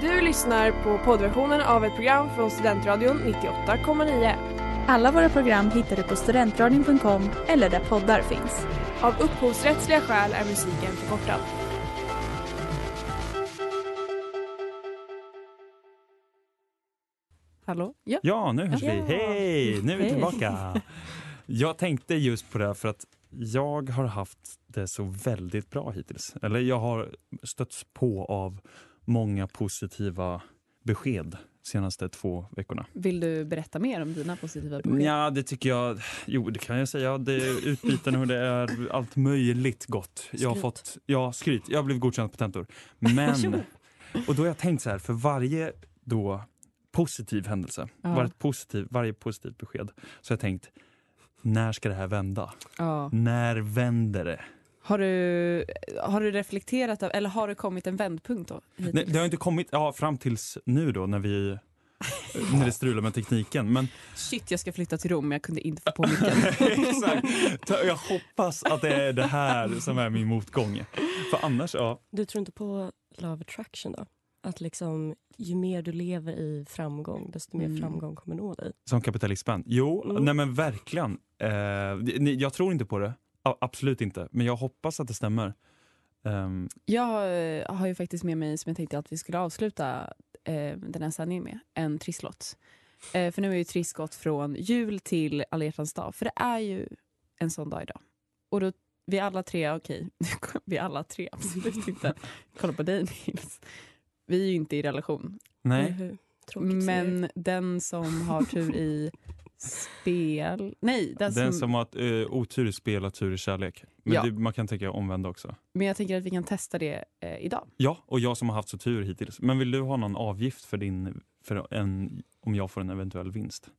Du lyssnar på poddversionen av ett program från Studentradion 98,9. Alla våra program hittar du på studentradion.com eller där poddar finns. Av upphovsrättsliga skäl är musiken förkortad. Hallå? Ja. Ja, nu hörs vi. Ja. Hej! Nu är vi Hej. tillbaka. Jag tänkte just på det här för att jag har haft det så väldigt bra hittills. Eller jag har stötts på av många positiva besked senaste två veckorna. Vill du berätta mer om dina positiva besked? Ja, det tycker jag. Jo, det kan jag säga. Det är utbyten och det är allt möjligt gott. Jag har Skryt. fått, ja, skryt. Jag har blivit godkänd på tentor. Men, och då har jag tänkt så här, för varje då positiv händelse, Ja. varje, positiv, varje positivt besked, så har jag tänkt, när ska det här vända? Ja. När vänder det? Har, du, har du reflekterat, av- eller har det kommit en vändpunkt då? Nej, det har inte kommit ja, fram tills nu då när vi när det strular med tekniken. Men Shit, jag ska flytta till Rom men jag kunde inte få på micken. exakt, jag hoppas att det är det här som är min motgång. För annars, ja. Du tror inte på love attraction då? Att liksom, ju mer du lever i framgång, desto mer Mm. framgång kommer nå dig. Som kapitalismen. Jo, Mm. nej men verkligen. Eh, jag tror inte på det. A- absolut inte. Men jag hoppas att det stämmer. Ehm, Jag eh, har ju faktiskt med mig, som jag tänkte att vi skulle avsluta eh, den här sändningen med, en trisslott. Eh, för nu är ju Triss gått från jul till alla dag. För det är ju en sån dag idag. Och då, vi alla tre, okej, vi alla tre, absolut inte. Kolla på dig Nils. Vi är ju inte i relation. Nej. Men den som har tur i spel... Nej, den som, Den som har uh, otur i spel och tur i kärlek. Men Ja. det, man kan tänka omvända också. men jag tänker att vi kan testa det eh, idag. Ja, och jag som har haft så tur hittills. Men vill du ha någon avgift för din, för en, om jag får en eventuell vinst?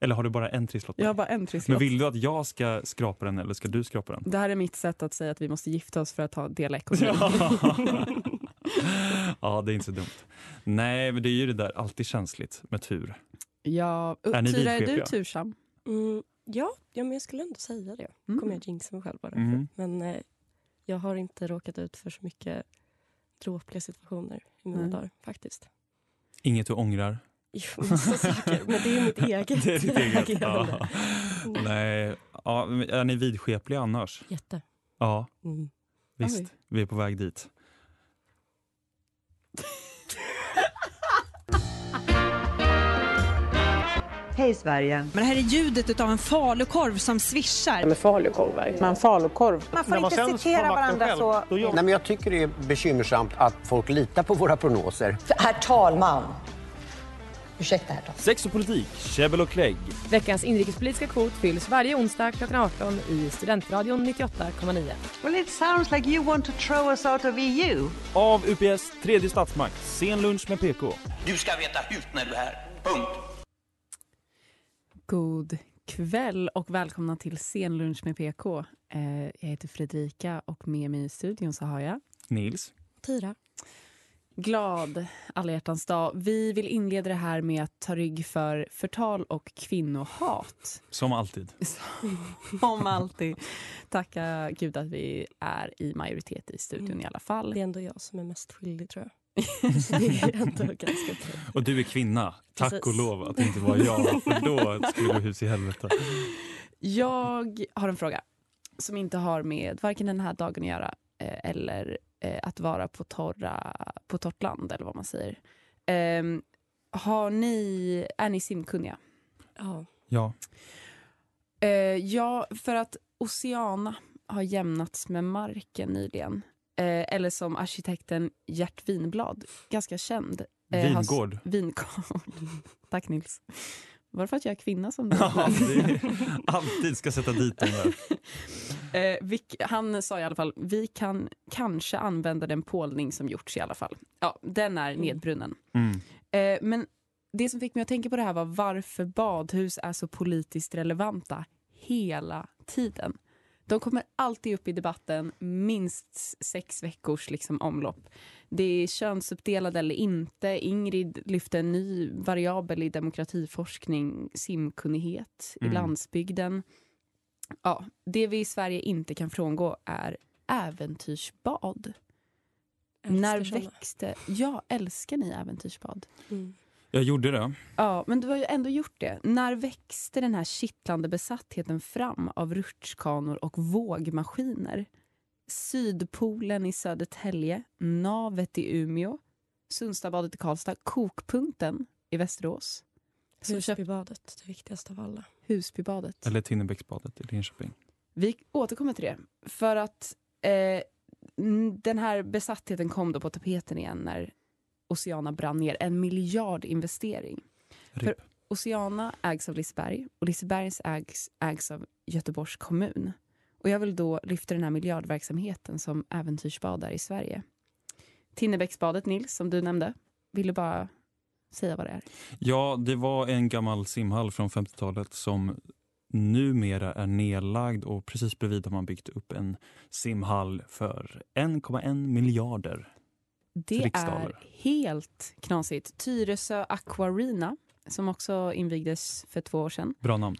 Eller har du bara en trisslott? Jag har bara en trisslott. Men vill du att jag ska skrapa den eller ska du skrapa den? Det här är mitt sätt att säga att vi måste gifta oss för att ha dela ekonomi. ja, det är inte så dumt. Nej, men det är ju det där alltid känsligt med tur. Ja, Är ni Tyra, är du tursam? Mm, ja, ja, men jag skulle ändå säga det. Mm. kommer jag jinxa mig själv bara Mm. Men eh, jag har inte råkat ut för så mycket dråpliga situationer i mina Nej. dagar faktiskt. Inget du ångrar? Jo, massa saker, men det är mitt eget, Det är ditt eget. Ja. Nej, ja, är ni vidskepliga annars? Jätte. Ja, Mm. visst. Oj. Vi är på väg dit. Hej Sverige! Men det här är ljudet av en falukorv som svischar. med falukorvar. Men falukorv. Man får inte citera varandra så... Nej, men jag tycker det är bekymmersamt att folk litar på våra prognoser. Herr talman! Ursäkta, herr talman. Sex och politik, käbbel och klägg. Veckans inrikespolitiska kvot fylls varje onsdag klockan 18 i Studentradion 98,9. Well it sounds like you want to throw us out of EU. Av UPS tredje statsmakt, sen lunch med PK. Du ska veta hut när du är här. Punkt. God kväll och välkomna till Scenlunch med PK. Eh, jag heter Fredrika och med mig i studion så har jag Nils? Tyra. Glad alla hjärtans dag. Vi vill inleda det här med att ta rygg för förtal och kvinnohat. Som alltid. Som alltid. Tacka gud att vi är i majoritet i studion Mm. i alla fall. Det är ändå jag som är mest skyldig tror jag. Det är ändå ganska trött. Och du är kvinna. Tack Precis. och lov att det inte var jag. För då skulle det gå hus i helvete. Jag har en fråga som inte har med varken den här dagen att göra eh, eller eh, att vara på, torra, på torrt land, eller vad man säger. Ehm, har ni, är ni simkunniga? Ja. Ja. Eh, ja, för att Oceana har jämnats med marken nyligen. Eh, eller som arkitekten Gert Winblad, ganska känd. eh, har s- Vingård. Vingård. Tack Nils. Var det för att jag är kvinna som? Ja, är, alltid ska sätta dit dem där. Eh, vilk, han sa i alla fall, vi kan kanske använda den pålning som gjorts i alla fall. Ja, den är nedbrunnen. Mm. Eh, men det som fick mig att tänka på det här var varför badhus är så politiskt relevanta hela tiden. De kommer alltid upp i debatten, minst sex veckors liksom, omlopp. Det är könsuppdelade eller inte. Ingrid lyfte en ny variabel i demokratiforskning, simkunnighet i Mm. landsbygden. Ja, det vi i Sverige inte kan frångå är äventyrsbad. När sådana. växte... Ja, älskar ni äventyrsbad? Mm. Jag gjorde det. Ja, men du har ju ändå gjort det. När växte den här kittlande besattheten fram av rutschkanor och vågmaskiner? Sydpolen i Södertälje, Navet i Umeå, Sundstabadet i Karlstad, Kokpunkten i Västerås, Husbybadet, det viktigaste av alla. Husbybadet. Eller Tinnebäcksbadet i Linköping. Vi återkommer till det. För att eh, den här besattheten kom då på tapeten igen när Oceana brann ner. En miljardinvestering. För Oceana ägs av Liseberg och Lisebergs ägs, ägs av Göteborgs kommun. Och jag vill då lyfta den här miljardverksamheten som äventyrsbad är i Sverige. Tinnebäcksbadet, Nils, som du nämnde. Vill du bara säga vad det är? Ja, det var en gammal simhall från 50-talet som numera är nedlagd och precis bredvid har man byggt upp en simhall för 1,1 miljarder. Det är helt knasigt. Tyresö Aquarina, som också invigdes för två år sedan. Bra namn.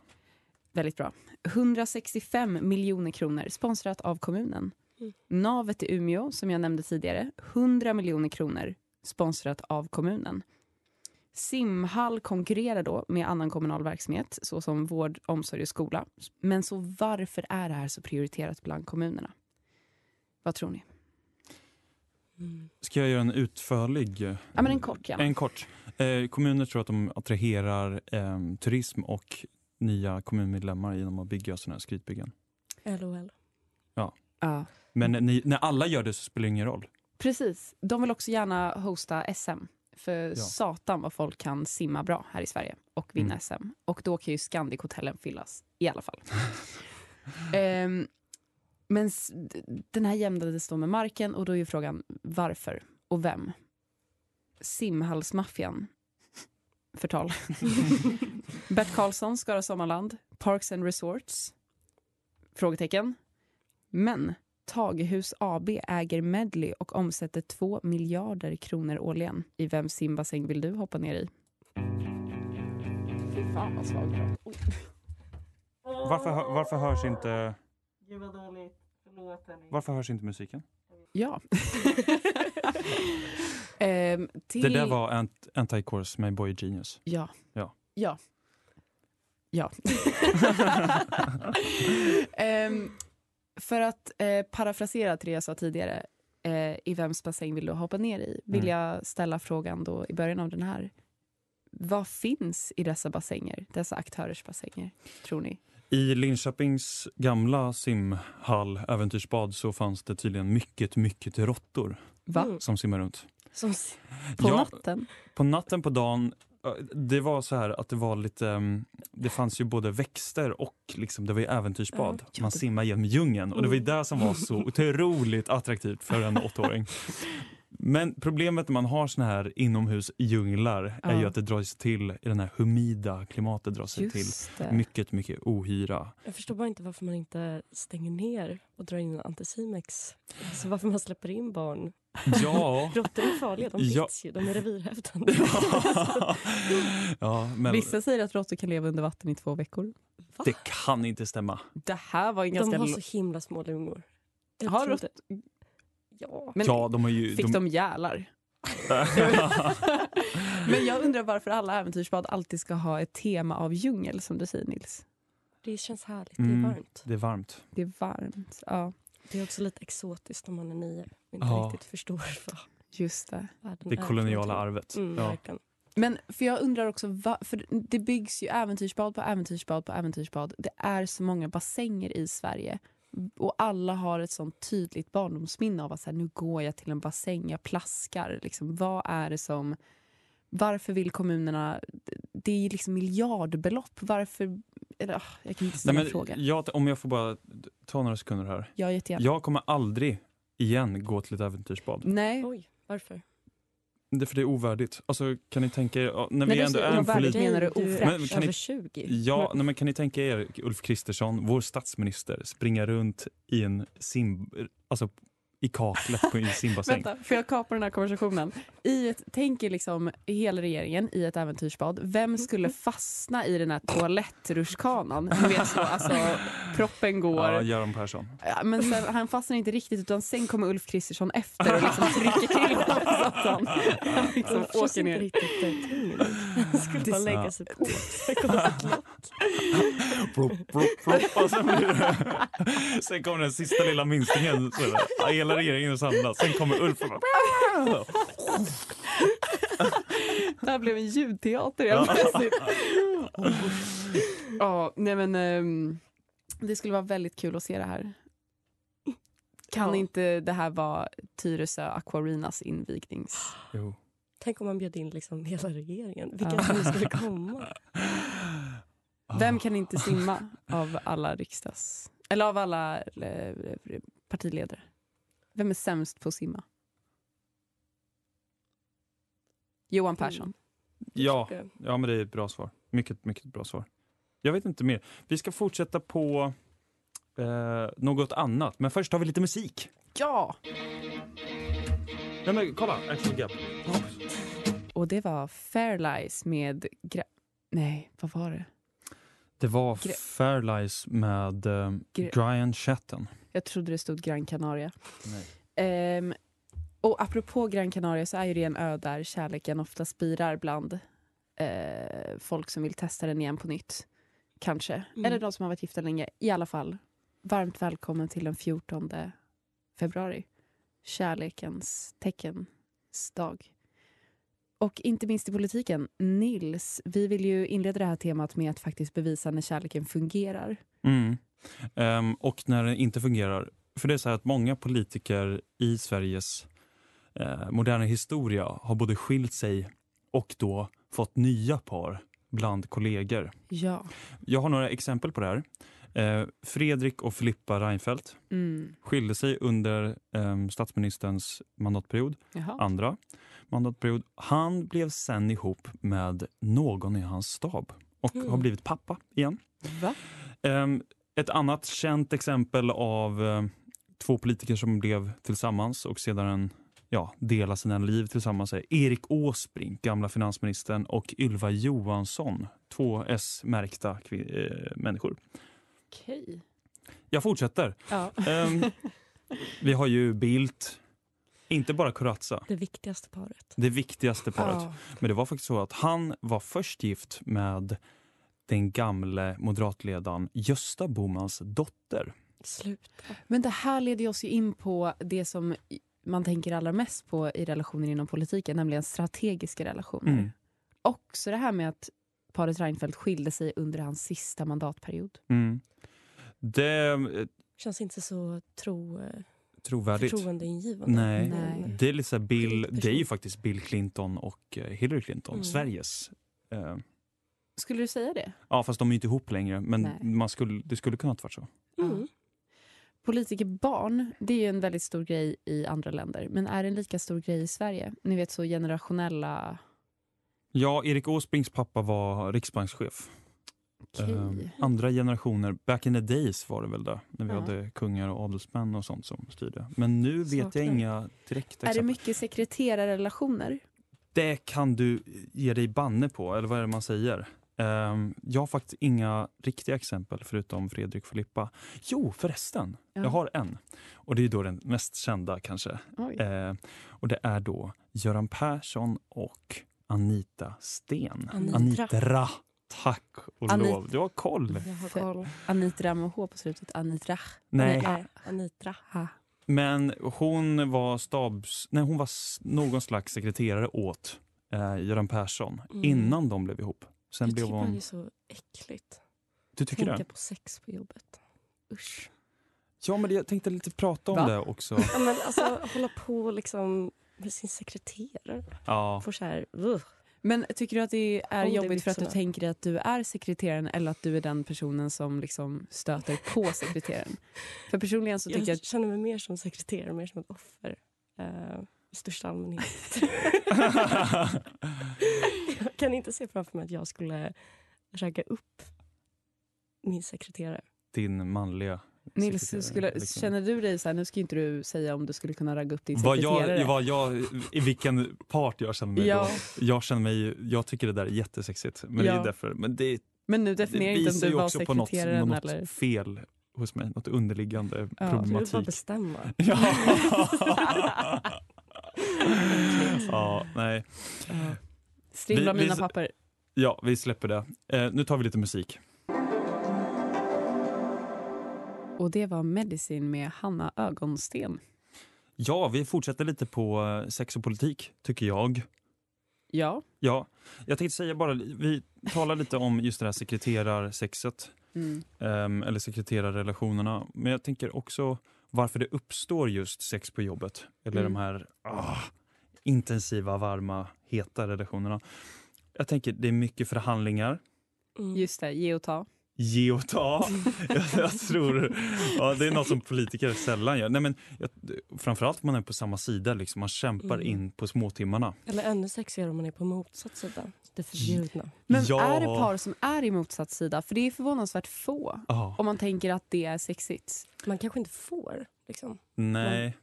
Väldigt bra. 165 miljoner kronor, sponsrat av kommunen. Mm. Navet i Umeå, som jag nämnde tidigare, 100 miljoner kronor, sponsrat av kommunen. Simhall konkurrerar då med annan kommunal verksamhet, såsom vård, omsorg och skola. Men så varför är det här så prioriterat bland kommunerna? Vad tror ni? Mm. Ska jag göra en utförlig? Ja, men en kort gärna. En kort. Eh, kommuner tror att de attraherar eh, turism och nya kommunmedlemmar genom att bygga sådana här skrytbyggen. LOL. Ja. Men ni, när alla gör det så spelar det ingen roll. Precis. De vill också gärna hosta SM. För satan vad folk kan simma bra här i Sverige och vinna Mm. SM. Och då kan ju Scandic-hotellen fyllas i alla fall. Ehm, men den här jämnades då med marken och då är ju frågan varför och vem? Simhallsmaffian. Förtal. Bert Karlsson, Skara Sommarland, Parks and Resorts? Frågetecken. Men Tagehus AB äger Medley och omsätter 2 miljarder kronor årligen. I vem simbassäng vill du hoppa ner i? Fy fan vad svag. Oj. Varför, varför hörs inte... Gud vad dåligt. Varför hörs inte musiken? Ja. Ehm, till... Det där var Ant- Anti-Course med Boy Genius. Ja. Ja. Ja. Ja. Ehm, för att eh, parafrasera till det jag sa tidigare, eh, i vems bassäng vill du hoppa ner i? Vill Mm. jag ställa frågan då i början av den här. Vad finns i dessa bassänger, dessa aktörers bassänger, tror ni? I Linköpings gamla simhall, äventyrsbad, så fanns det tydligen mycket, mycket råttor Va? Mm. som simmar runt. Som, s- På Ja, natten? På natten, på dagen, det var så här att det var lite, mm, det fanns ju både växter och liksom, det var ju äventyrsbad. Man simmar genom djungeln och det var ju Mm. det som var så otroligt attraktivt för en åttaåring. Men problemet när man har såna här inomhusdjunglar är ju Ja. att det dras till, i den här humida klimatet dras sig till Just det. mycket, mycket ohyra. jag förstår bara inte varför man inte stänger ner och drar in en anticimex. Alltså varför man släpper in barn. Ja, Råttor är farliga, de Ja. bits ju. De är revirhävdande. ja men Vissa säger att råttor kan leva under vatten i två veckor. Va? det kan inte stämma. Det här var en De ganska... har så himla små lungor. Jag Har rått- Ja. Men ja, de har ju... fick de gälar? Men jag undrar varför alla äventyrsbad alltid ska ha ett tema av djungel som du säger Nils. Det känns härligt, Mm. det är varmt. det är varmt. Det är varmt. Ja, Det är också lite exotiskt om man är nio och inte Ja. riktigt förstår vad just det. världen Det koloniala arvet. Mm, ja. verkligen. Men för jag undrar också, va, för det byggs ju äventyrsbad på äventyrsbad på äventyrsbad. Det är så många bassänger i Sverige. Och alla har ett sånt tydligt barndomsminne av att så här, nu går jag till en bassäng, jag plaskar. Liksom, vad är det som... Varför vill kommunerna... Det är ju liksom miljardbelopp. Varför... Eller, ah, jag kan inte Nej, ställa en men, fråga. jag, om jag får bara ta några sekunder här. Jag jättegärna. Jag kommer aldrig igen gå till ett äventyrsbad. Nej. Oj, varför? Det är för det är ovärdigt. Alltså, kan ni tänka er, när vi du ändå är en polit... menar du ofräsch? Men kan ni- över 20. Ja, Men- nej, men kan ni tänka er Ulf Kristersson, vår statsminister, springa runt i en sim... Alltså i kaklet på en simbassäng. Vänta, får jag kapa den här konversationen? I ett, tänk er liksom hela regeringen i ett äventyrsbad. Vem skulle fastna i den här toalettrutschkanan? Ni vet så, alltså proppen går. Ja, Göran Persson. Ja, men sen, han fastnar inte riktigt utan sen kommer Ulf Kristersson efter och liksom trycker till gatan. Han liksom Han känns åker inte ner. Nu. Han skulle bara lägga sig på. Så kommer ett lock. Och sen, blir det, sen kommer den sista lilla minstingen. Så hela regeringen samlas. Sen kommer Ulf och bara... Det här blev en ljudteater helt plötsligt. Ja, nej men ehm, det skulle vara väldigt kul att se det här. Kan Ja. inte det här vara Tyresö Aquarinas invignings... Jo. Tänk om man bjöd in liksom hela regeringen. Vilka Ja. som skulle komma. Vem kan inte simma av alla riksdags... Eller av alla eh, partiledare? Vem är sämst på att simma? Johan Persson. Ja, ja, men det är ett bra svar. Mycket, mycket bra svar. Jag vet inte mer. Vi ska fortsätta på eh, något annat, men först har vi lite musik. Ja! Nej, men kolla, Action Gap. Och det var Fairlies med... Gra- Nej, vad var det? Det var Gre- Fairlies med eh, Brian Chatten. Jag trodde det stod Gran Canaria. Nej. Ehm, och apropå Gran Canaria så är ju det en ö där kärleken ofta spirar bland eh, folk som vill testa den igen på nytt. Kanske. Mm. Eller de som har varit gifta länge. I alla fall, varmt välkommen till den 14 februari. Kärlekens teckens dag. Och inte minst i politiken. Nils, vi vill ju inleda det här temat med att faktiskt bevisa när kärleken fungerar. Mm. Ehm, och när den inte fungerar. För det är så att många politiker i Sveriges eh, moderna historia har både skilt sig och då fått nya par bland kollegor. Ja. Jag har några exempel på det här. Eh, Fredrik och Filippa Reinfeldt Mm. skilde sig under eh, statsministerns mandatperiod, Jaha. andra mandatperiod. Han blev sen ihop med någon i hans stab och Mm. har blivit pappa igen. Va? Ehm, ett annat känt exempel av eh, två politiker som blev tillsammans och sedan ja, delar sina liv tillsammans är Erik Åsbrink, gamla finansministern, och Ylva Johansson, två S-märkta eh, människor. Okej. Jag fortsätter. Ja. Ehm, vi har ju Bildt, inte bara Corazza, Det viktigaste paret. det viktigaste paret. Ja. Men det var faktiskt så att han var först gift med den gamle moderatledaren Gösta Bomans dotter. Sluta. Men det här leder oss ju in på det som man tänker allra mest på i relationer inom politiken, nämligen strategiska relationer. Mm. Också det här med att paret Reinfeldt skilde sig under hans sista mandatperiod. Mm. Det Känns inte så tro, eh, trovärdigt. förtroendeingivande. Nej. Nej. Det är lite så Bill, det är ju faktiskt Bill Clinton och eh, Hillary Clinton, Mm. Sveriges. Eh, Skulle du säga det? ja, fast de är ju inte ihop längre, men Nej. man skulle, det skulle kunna ha varit så. Mm. Politikerbarn, det är ju en väldigt stor grej i andra länder. Men är det en lika stor grej i Sverige? Ni vet så generationella... Ja, Erik Åsbrinks pappa var riksbankschef. Okej. Eh, andra generationer, back in the days var det väl det, när vi Ja. hade kungar och adelsmän och sånt som styrde. Men nu vet jag Saknar. inga direkta är det exempel. mycket sekreterarrelationer? Det kan du ge dig banne på, eller vad är det man säger? Ehm, jag har faktiskt inga riktiga exempel förutom Fredrik Filippa. Jo, förresten. Ja. Jag har en. Och det är då den mest kända kanske. Eh, och det är då Göran Persson och Anita Sten. Anitra. Anitra. Tack och Anit- lov. Du har koll. Jag har För- koll. Anitra med H på slutet. Anitra. Nej, Nej, Anitra. Ha. men hon var stabs... Nej, hon var någon slags sekreterare åt eh, Göran Persson Mm. innan de blev ihop. Sen jag blev tycker bara det hon... är så äckligt. Du tycker Tänka det? på sex på jobbet. Usch. Ja, men jag tänkte lite prata om Va? det också. Ja, men alltså hålla på liksom med sin sekreterare. Ja. Får så här, uh. Men tycker du att det är dig jobbigt för att du tänker att du är sekreteraren eller att du är den personen som liksom stöter på sekreteraren? För personligen så tycker jag Jag känner mig mer som sekreterare, mer som ett offer. eh, I största allmänhet. jag kan inte se framför mig att jag skulle ragga upp min sekreterare. Din manliga Nils, skulle, liksom. känner du dig så här, nu ska inte du säga om du skulle kunna ragga upp din Vad sekreterare. jag, vad jag, I vilken part jag känner mig Ja. då. Jag känner mig, jag tycker det där är jättesexigt. Men det Ja. är därför, men det, Men nu det definierar inte om du ju var också på något, sekreteraren något eller... fel hos mig, något underliggande Ja. Du vill bara problematik. bestämma. Ja. Ja, nej. Strimlar Vi- vi- mina papper. Ja, vi släpper det. Eh, nu tar vi lite musik. Och det var Medicine med Hanna Ögonsten. Ja, vi fortsätter lite på eh, sex och politik, tycker jag. Ja. Ja, jag tänkte säga bara, vi talar lite om just det här sekreterarsexet. Mm. ehm, eller sekreterarrelationerna. Men jag tänker också varför det uppstår just sex på jobbet. Eller Mm. de här ah, intensiva, varma, heta relationerna. Jag tänker det är mycket förhandlingar. Mm. Just det, ge och ta. Ge och ta. jag, jag tror ja, det är något som politiker sällan gör. Nej, men, jag, framförallt om man är på samma sida. Liksom, man kämpar Mm. in på småtimmarna. Eller ännu sexigare om man är på motsatt sida. Det förbjudna. Men Ja. är det par som är i motsatt sida? För det är förvånansvärt få. Ja. Om man tänker att det är sexigt. Man kanske inte får. Liksom. Nej,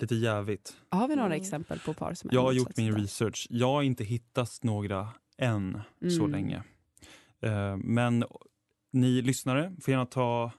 lite jävigt. Har vi några Mm. exempel på par som är Jag har gjort min sida? research. Jag har inte hittat några än så Mm. länge. Eh, men ni lyssnare får gärna ta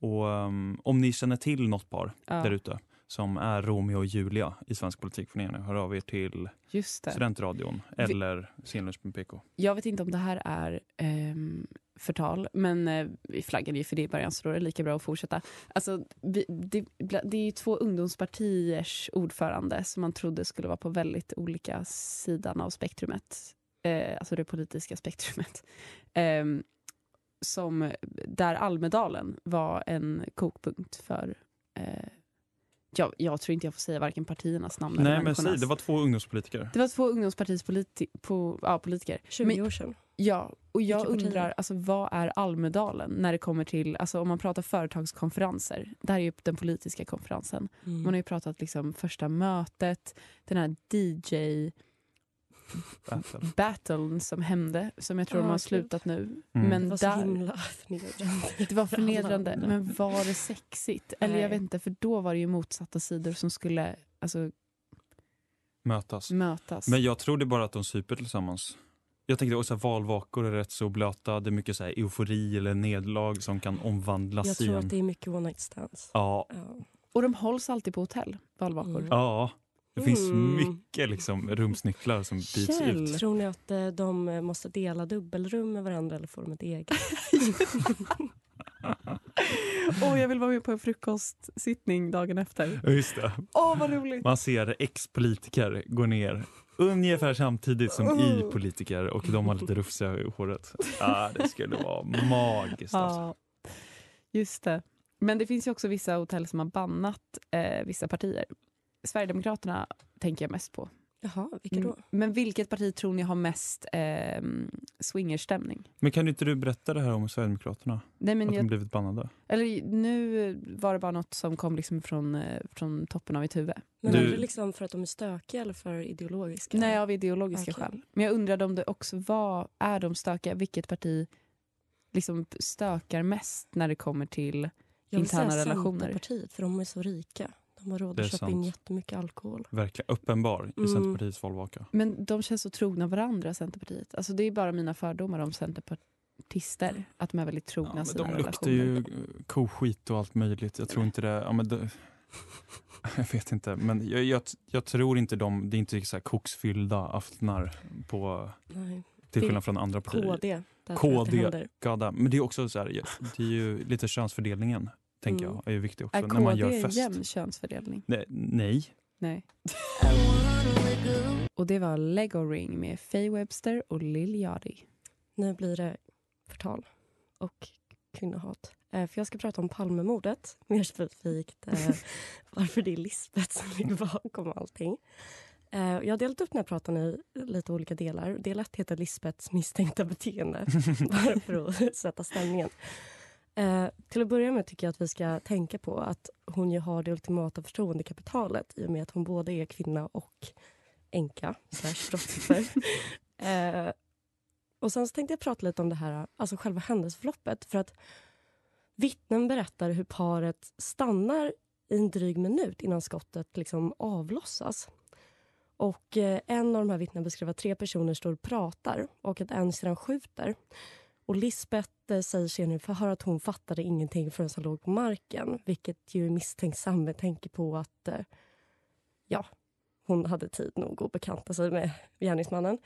och um, om ni känner till något par Ja. där ute som är Romeo och Julia i svensk politik får ni gärna höra av er till. Studentradion eller Scenlunch med PK. Jag vet inte om det här är ehm, förtal, men eh, vi flaggade ju för det i början så då är det lika bra att fortsätta. Alltså, vi, det, det är ju två ungdomspartiers ordförande som man trodde skulle vara på väldigt olika sidan av spektrumet. Eh, alltså det politiska spektrumet. Ehm, som, där Almedalen var en kokpunkt för eh, jag, jag tror inte jag får säga varken partiernas namn eller Nej men säg, det var två ungdomspolitiker. Det var två ungdomspartiets politi- po- ja, politiker. 20 Men- år sedan. Ja, och jag undrar alltså, vad är Almedalen när det kommer till, alltså, om man pratar företagskonferenser. Det här är ju den politiska konferensen. Mm. Man har ju pratat liksom första mötet, den här DJ Battle. battlen som hände, som jag tror Ah, de har slutat nu. Mm. Men det var så där, himla förnedrande. det var förnedrande, men var det sexigt? Eller jag Nej. vet inte, för då var det ju motsatta sidor som skulle alltså, Mötas. mötas. Men jag tror det är bara att de super tillsammans. Jag tänkte också att valvakor är rätt så blöta. Det är mycket så här eufori eller nederlag som kan omvandlas Jag i tror en... att det är mycket one night stands. Ja, Ja. Och de hålls alltid på hotell, valvakor. Mm. ja. Det finns Mm. mycket liksom, rumsnycklar som byts ut. Tror ni att eh, de eh, måste dela dubbelrum med varandra eller får de ett eget? Åh, jag vill vara med på en frukostsittning dagen efter. Just det. Åh, vad roligt! Man ser ex-politiker gå ner ungefär samtidigt som i Oh. politiker och de har lite rufsiga i håret. Ah, det skulle vara magiskt. Alltså. Ja, just det. Men det finns ju också vissa hotell som har bannat eh, vissa partier. Sverigedemokraterna tänker jag mest på. Jaha, vilka Mm. då? Men vilket parti tror ni har mest eh, swingerstämning? Men kan inte du berätta det här om Sverigedemokraterna? Nej, men Att de jag, blivit bannade? eller, nu var det bara något som kom liksom från, eh, från toppen av mitt huvud. Men Du- är det liksom för att de är stökiga eller för ideologiska? Nej, av ideologiska Okej. skäl. Men jag undrade om det också var, är de stökiga, vilket parti liksom stökar mest när det kommer till jag vill interna säga relationer. Centerpartiet, för de är så rika. De har råd Det att köpa sant. in jättemycket alkohol. Verkligen uppenbar i Mm. Centerpartiets valvaka. Men de känns så trogna varandra, Centerpartiet. Alltså det är bara mina fördomar om centerpartister. Att de är väldigt trogna Ja, men sina de luktar ju eh, koskit och allt möjligt. Jag tror inte det... Ja, men det jag vet inte, men jag, jag, jag tror inte de... Det är inte så här koksfyllda aftnar på, Nej. till Det- skillnad från andra partier. KD, det KD. Gada. Men det är också så här, det är ju lite könsfördelningen, tänker Mm. jag, är viktig också. Är när man KD gör en fest. jämn könsfördelning? Nej, nej. Nej. Och det var Lego Ring med Faye Webster och Lil Yachty. Nu blir det förtal och kvinnohat. Eh, för jag ska prata om Palmemordet, mer specifikt eh, varför det är Lisbeth som ligger bakom allting. Eh, jag har delat upp den här pratan i lite olika delar. Del ett heter Lisbeths misstänkta beteende, bara för att sätta stämningen. Eh, till att börja med tycker jag att vi ska tänka på att hon ju har det ultimata förtroendekapitalet i och med att hon både är kvinna och änka, slash brottsoffer. eh, och sen så tänkte jag prata lite om det här, alltså själva händelseförloppet. För att vittnen berättar hur paret stannar i en dryg minut innan skottet liksom avlossas. Och eh, en av de här vittnena beskriver att tre personer står och pratar och att en sedan skjuter. Och Lisbeth eh, säger senare förhör att hon fattade ingenting förrän han låg på marken. Vilket ju är misstänksam med tanke på att eh, ja, hon hade tid nog att bekanta sig med gärningsmannen.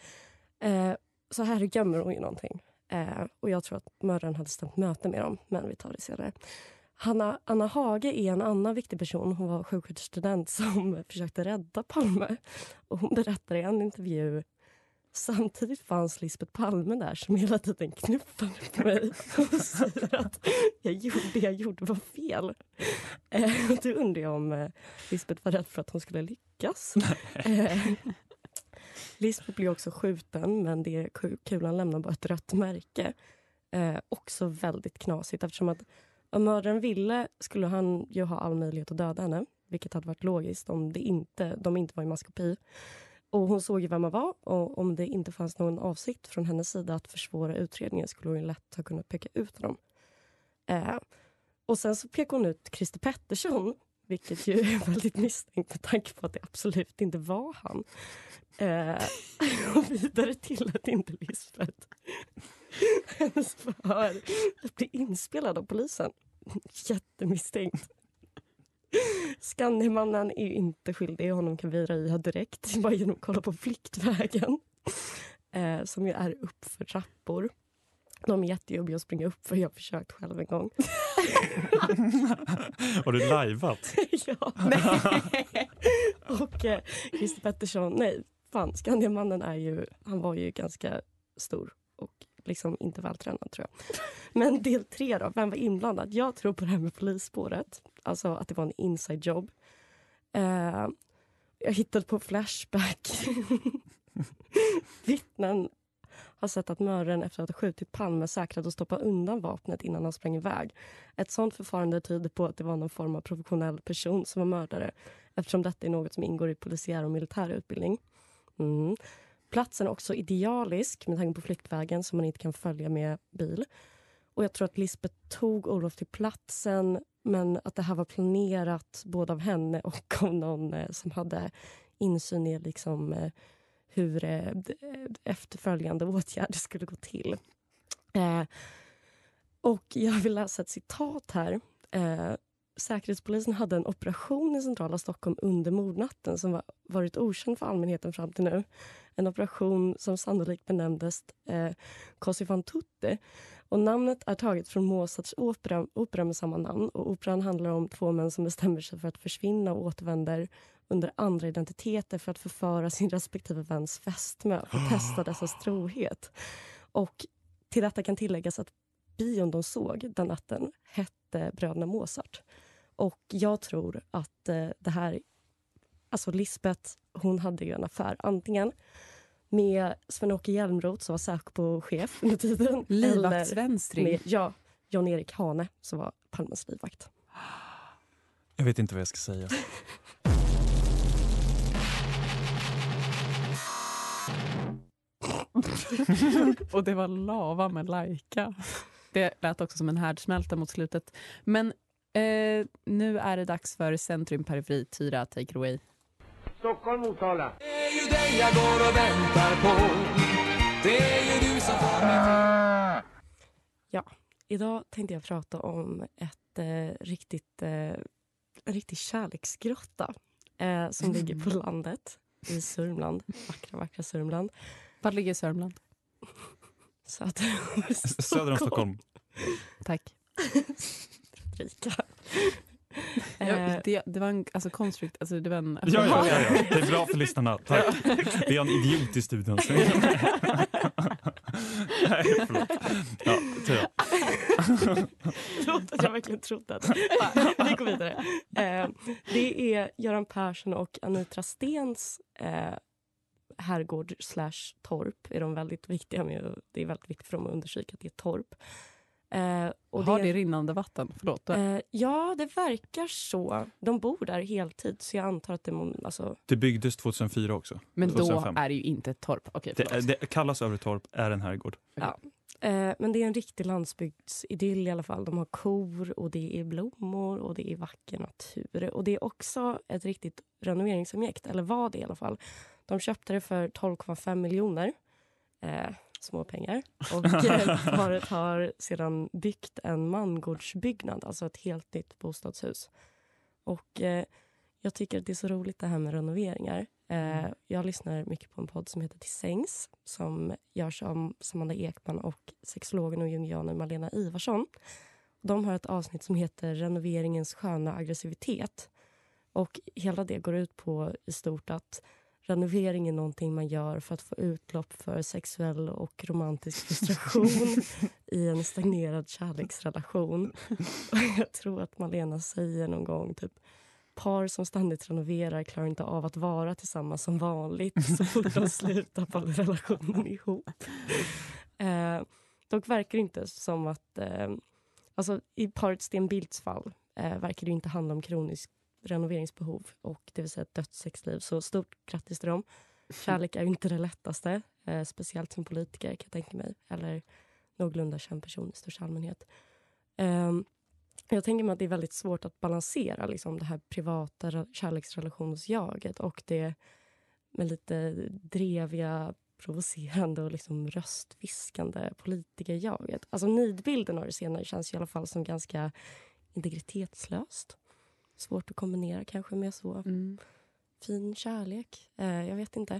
Eh, så här gömmer hon ju någonting. Eh, och jag tror att mördaren hade stämt möte med dem, men vi tar det senare. Hanna, Anna Hage är en annan viktig person. Hon var sjuksköterskestudent som försökte rädda Palme. Och hon berättar i en intervju Samtidigt fanns Lisbeth Palme där som hela tiden knuffade på mig och säger att jag gjorde, det jag gjorde var fel. Eh, då undrar jag om eh, Lisbeth var rädd för att hon skulle lyckas. Eh, Lisbeth blir också skjuten, men det, kulan lämnar bara ett rött märke. Eh, också väldigt knasigt eftersom att om mördaren ville skulle han ju ha all möjlighet att döda henne. Vilket hade varit logiskt om det inte, de inte var i maskopi. Och hon såg ju vem man var och om det inte fanns någon avsikt från hennes sida att försvåra utredningen skulle hon lätt ha kunnat peka ut honom. Eh, och sen så pekar hon ut Christer Pettersson vilket ju är väldigt misstänkt med tanke på att det absolut inte var han. Eh, och vidare till att inte Lisbeth hennes förhör blir inspelad av polisen. Jättemisstänkt. Skandiamannen är ju inte skyldig. Honom kan vi röja direkt bara genom att kolla på Flyktvägen. Eh, som ju är uppför trappor. De är jättejobbiga att springa upp för jag har försökt själv en gång. har du lajvat? ja. och eh, Christer Pettersson, nej, fan, Skandiamannen är ju, han var ju ganska stor och liksom inte vältränad tror jag. Men del tre då, vem var inblandad? Jag tror på det här med polisspåret, alltså att det var en inside job. Uh, jag hittade på Flashback. Vittnen har sett att mördaren efter att ha skjutit Palme säkrade och stoppade undan vapnet innan han sprang iväg. Ett sånt förfarande tyder på att det var någon form av professionell person som var mördare eftersom detta är något som ingår i polisiär och militär utbildning. Mm. Platsen är också idealisk med tanke på flyktvägen som man inte kan följa med bil. Och jag tror att Lisbeth tog Olof till platsen men att det här var planerat både av henne och av någon eh, som hade insyn i liksom, eh, hur eh, eh, efterföljande åtgärder skulle gå till. Eh, och jag vill läsa ett citat här. Eh, Säkerhetspolisen hade en operation i centrala Stockholm under mordnatten som var, varit okänd för allmänheten fram till nu. En operation som sannolikt benämndes eh, Così fan tutte. Och namnet är taget från Mozarts opera, opera med samma namn. Och operan handlar om två män som bestämmer sig för att försvinna och återvänder under andra identiteter för att förföra sin respektive väns fästmö och testa dessas trohet. Och till detta kan tilläggas att bion de såg den natten hette Bröderna Mozart. Och jag tror att eh, det här... Alltså Lisbeth, hon hade ju en affär. Antingen med Sven-Åke Hjälmroth som var Säpo-chef under tiden. Livvaktsvänstring. Med, ja, Jan-Erik Hane som var Palmes livvakt. Jag vet inte vad jag ska säga. och det var lava med Laika. Det lät också som en härdsmälta mot slutet. Men eh, nu är det dags för Centrum Periferi. Tyra, take it away. Stockholm, Motala. Det är ju dig jag går och väntar på. Det är ju du som får mig Ja, idag tänkte jag prata om ett eh, riktigt, eh, en riktig kärleksgrotta eh, som mm. ligger på landet i Sörmland. Vackra, vackra Sörmland. Var ligger Sörmland? Söder om Stockholm. Söder om Stockholm. Tack. Rika. Ja, eh, det, det, var en alltså, konstrukt, alltså, det var en... Ja, ja, ja, ja, det är bra för lyssnarna. Tack. Vi har en idiot i studion. Nej, förlåt. Ja, Tia. Förlåt att jag verkligen trodde att... Vi går vidare. Eh, det är Göran Persson och Anitra Stens eh, herrgård slash torp är de väldigt viktiga med. Det är väldigt viktigt för dem att understryka att det är torp. Eh, och Har det, det rinnande vatten? Förlåt. Eh, ja, det verkar så. De bor där heltid, så jag antar att det... Alltså... Det byggdes 2004 också. Men 2005. då är det ju inte ett torp. Okay, det, det kallas Övretorp, är en herrgård. Ja. Eh, men det är en riktig landsbygdsidyll i alla fall. De har kor och det är blommor och det är vacker natur. Och det är också ett riktigt renoveringsobjekt, eller var det i alla fall. De köpte det för 12,5 miljoner. Eh, små pengar. Och paret har sedan byggt en mangårdsbyggnad, alltså ett helt nytt bostadshus. Och eh, jag tycker att det är så roligt det här med renoveringar. Eh, jag lyssnar mycket på en podd som heter Till sängs som görs av Samanda Ekman och sexologen och jungianen Malena Ivarsson. De har ett avsnitt som heter Renoveringens sköna aggressivitet. Och hela det går ut på i stort att renovering är någonting man gör för att få utlopp för sexuell och romantisk frustration i en stagnerad kärleksrelation. Och jag tror att Malena säger någon gång typ par som ständigt renoverar klarar inte av att vara tillsammans som vanligt så fort de slutar faller relationen ihop. Eh, dock verkar det inte som att... Eh, alltså I paret Sten Bildts fall eh, verkar det inte handla om kronisk renoveringsbehov och det vill säga ett dött sexliv. Så stort grattis till dem. Kärlek är ju inte det lättaste, eh, speciellt som politiker kan jag tänka mig. Eller någorlunda känd person i största allmänhet. Eh, jag tänker mig att det är väldigt svårt att balansera liksom, det här privata kärleksrelationsjaget och det med lite dreviga, provocerande och liksom röstviskande politikerjaget. Alltså nidbilden av det senare känns i alla fall som ganska integritetslöst. Svårt att kombinera kanske med så Mm. fin kärlek. Eh, jag vet inte.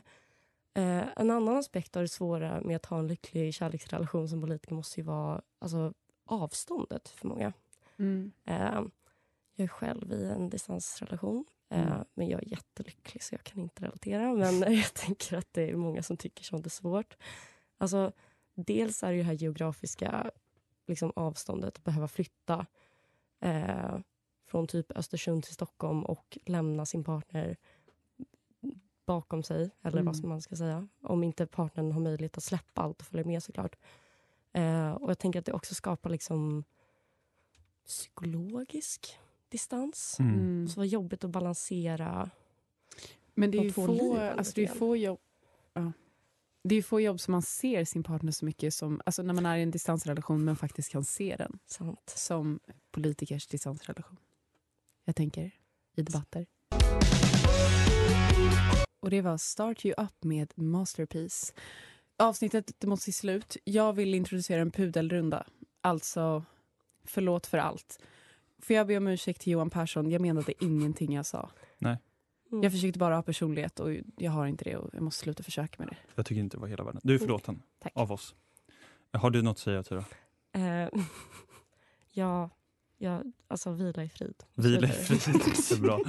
Eh, en annan aspekt av det svåra med att ha en lycklig kärleksrelation som politiker måste ju vara alltså, avståndet för många. Mm. Eh, jag är själv i en distansrelation. Eh, Mm. Men jag är jättelycklig så jag kan inte relatera. Men jag tänker att det är många som tycker sånt är svårt. Alltså, dels är det ju det här geografiska liksom, avståndet att behöva flytta eh, från typ Östersund till Stockholm och lämna sin partner bakom sig, eller Mm. vad som man ska säga. Om inte partnern har möjlighet att släppa allt och följa med såklart. Eh, och jag tänker att det också skapar liksom psykologisk distans. Mm. Så vad jobbigt att balansera Men det är de ju två få, alltså det är få jobb ja. Det är ju få jobb som man ser sin partner så mycket som, alltså när man är i en distansrelation men faktiskt kan se den. Sant. Som politikers distansrelation. Jag tänker i debatter. Och det var Start You Up med Masterpiece. Avsnittet det måste till slut. Jag vill introducera en pudelrunda. Alltså, förlåt för allt. Får jag be om ursäkt till Johan Persson? Jag menade ingenting jag sa. Nej. Mm. Jag försökte bara ha personlighet och jag har inte det och jag måste sluta försöka med det. Jag tycker inte det var hela världen. Du är förlåten Tack. av oss. Har du något att säga Tyra? Eh, ja, ja, alltså vila i frid. Vila i Så frid, det är bra.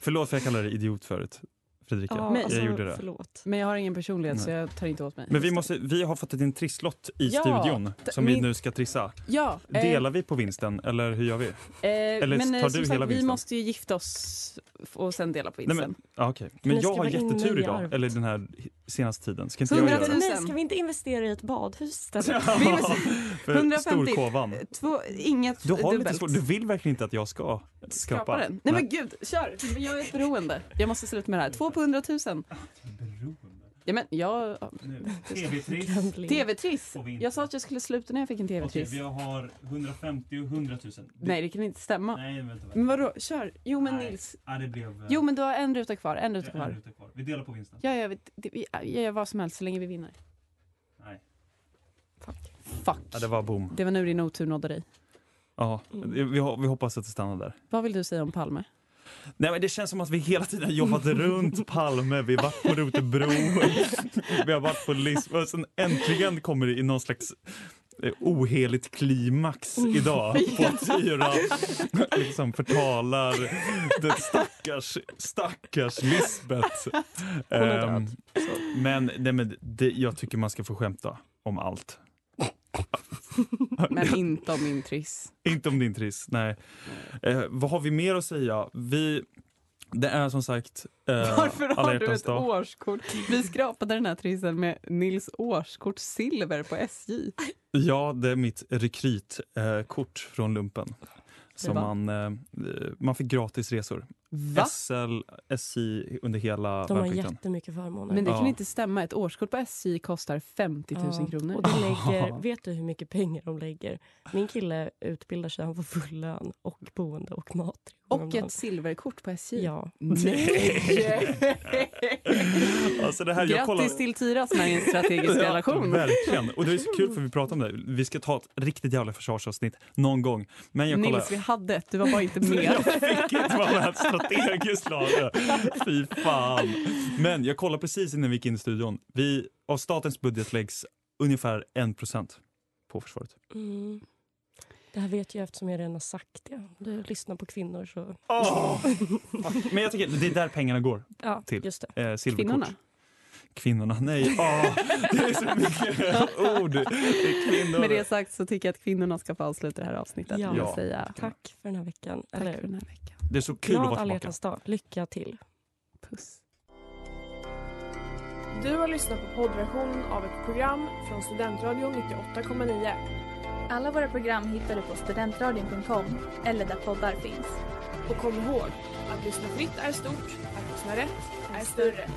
Förlåt för jag kallade dig idiot förut. Fredrika, Ja, Men- jag alltså, gjorde det. Förlåt. Men jag har ingen personlighet så Nej. jag tar inte åt mig. Men vi, måste, vi har fått en trisslott i Ja, studion som vi min- nu ska trissa. Ja, eh, Delar vi på vinsten eller hur gör vi? eh, eller men eh, tar du sagt, hela vi vinsten? måste ju gifta oss och sen dela på Nej, vinsten. men, ja, okej. ni men jag har jättetur idag, eller den här senaste tiden. Ska inte jag 100 göra 000. det? Nej, ska vi inte investera i ett badhus måste- För 150. Storkovan. Två, inget Du har lite dubbelt. svårt, du vill verkligen inte att jag ska Skapa skapa? den. Nej, men gud, kör! Jag är ett beroende. Jag måste sluta med det här. Två på 100 000. Ja, men jag... TV-triss. Vinsten. Jag sa att jag skulle sluta när jag fick en TV-triss. har 150 och 100 000. Nej, det kan inte stämma. Nej, vänta. Men vadå, kör. Jo, men Nils. Ja, det blev... Jo, men du har en ruta kvar. En ruta kvar. kvar. Vi delar på vinsten. Ja, jag, vet, det, vi- jag gör vad som helst så länge vi vinner. Nej. Fuck. Ja, det var boom. Det var nu din otur nådde dig. Ja, vi, vi vi hoppas att det stannar där. Vad vill du säga om Palme? Nej, men det känns som att vi hela tiden jobbat runt Palme. Vi har varit på Rotebro, vi har varit på Lisbon. Och sen äntligen kommer det i någon slags eh, oheligt klimax idag. På Tyra liksom förtalar den stackars, stackars Lisbeth. Ehm, men nej, men det, jag tycker man ska få skämta om allt. Men inte om min triss. Inte om din triss, nej. Eh, vad har vi mer att säga? Vi, det är som sagt eh, Varför har du ett dag. årskort? Vi skrapade den här trissen med Nils årskort silver på SJ. Ja, det är mitt rekrytkort från lumpen. Va? man, eh, man fick gratis resor. Va? SL, SJ under hela De har värnplikten. jättemycket förmåner. Men det kan Ja. inte stämma. Ett årskort på SJ kostar 50 000 Ja, kronor. Och de lägger, vet du hur mycket pengar de lägger? Min kille utbildar sig, han får full lön och boende och mat. Och ett silverkort på SJ. Ja. Nej! Alltså det här, jag kollar... Grattis till Tyra som är i en strategisk Ja, relation. verkligen. Och det är så kul för vi pratar om det. Vi ska ta ett riktigt jävla försvarsavsnitt någon gång. Men jag kollar... Nils, vi hade ett, du var bara inte med. Jag fick inte vara med strategiskt läge. Fy fan. Men jag kollade precis innan vi gick in i studion. Vi, av statens budget läggs ungefär 1 procent på försvaret. Mm. Det här vet jag eftersom jag redan har sagt det. Du lyssnar på kvinnor så... Fuck. Men jag tycker det är där pengarna går Ja, till. just det. Eh, silverkort. Kvinnorna. Kvinnorna, nej. Åh, det är så mycket ord. Det. Med det sagt så tycker jag att kvinnorna ska få avsluta det här avsnittet Ja. säga Tack för den här veckan. tack Eller, för den här veckan. Det är så kul att glad vara alla tillbaka. hjärtans dag. Lycka till. Puss. Du har lyssnat på poddversion av ett program från Studentradion 98,9. Alla våra program hittar du på studentradion.com eller där poddar finns. Och kom ihåg, att lyssna fritt är stort, att lyssna rätt är större.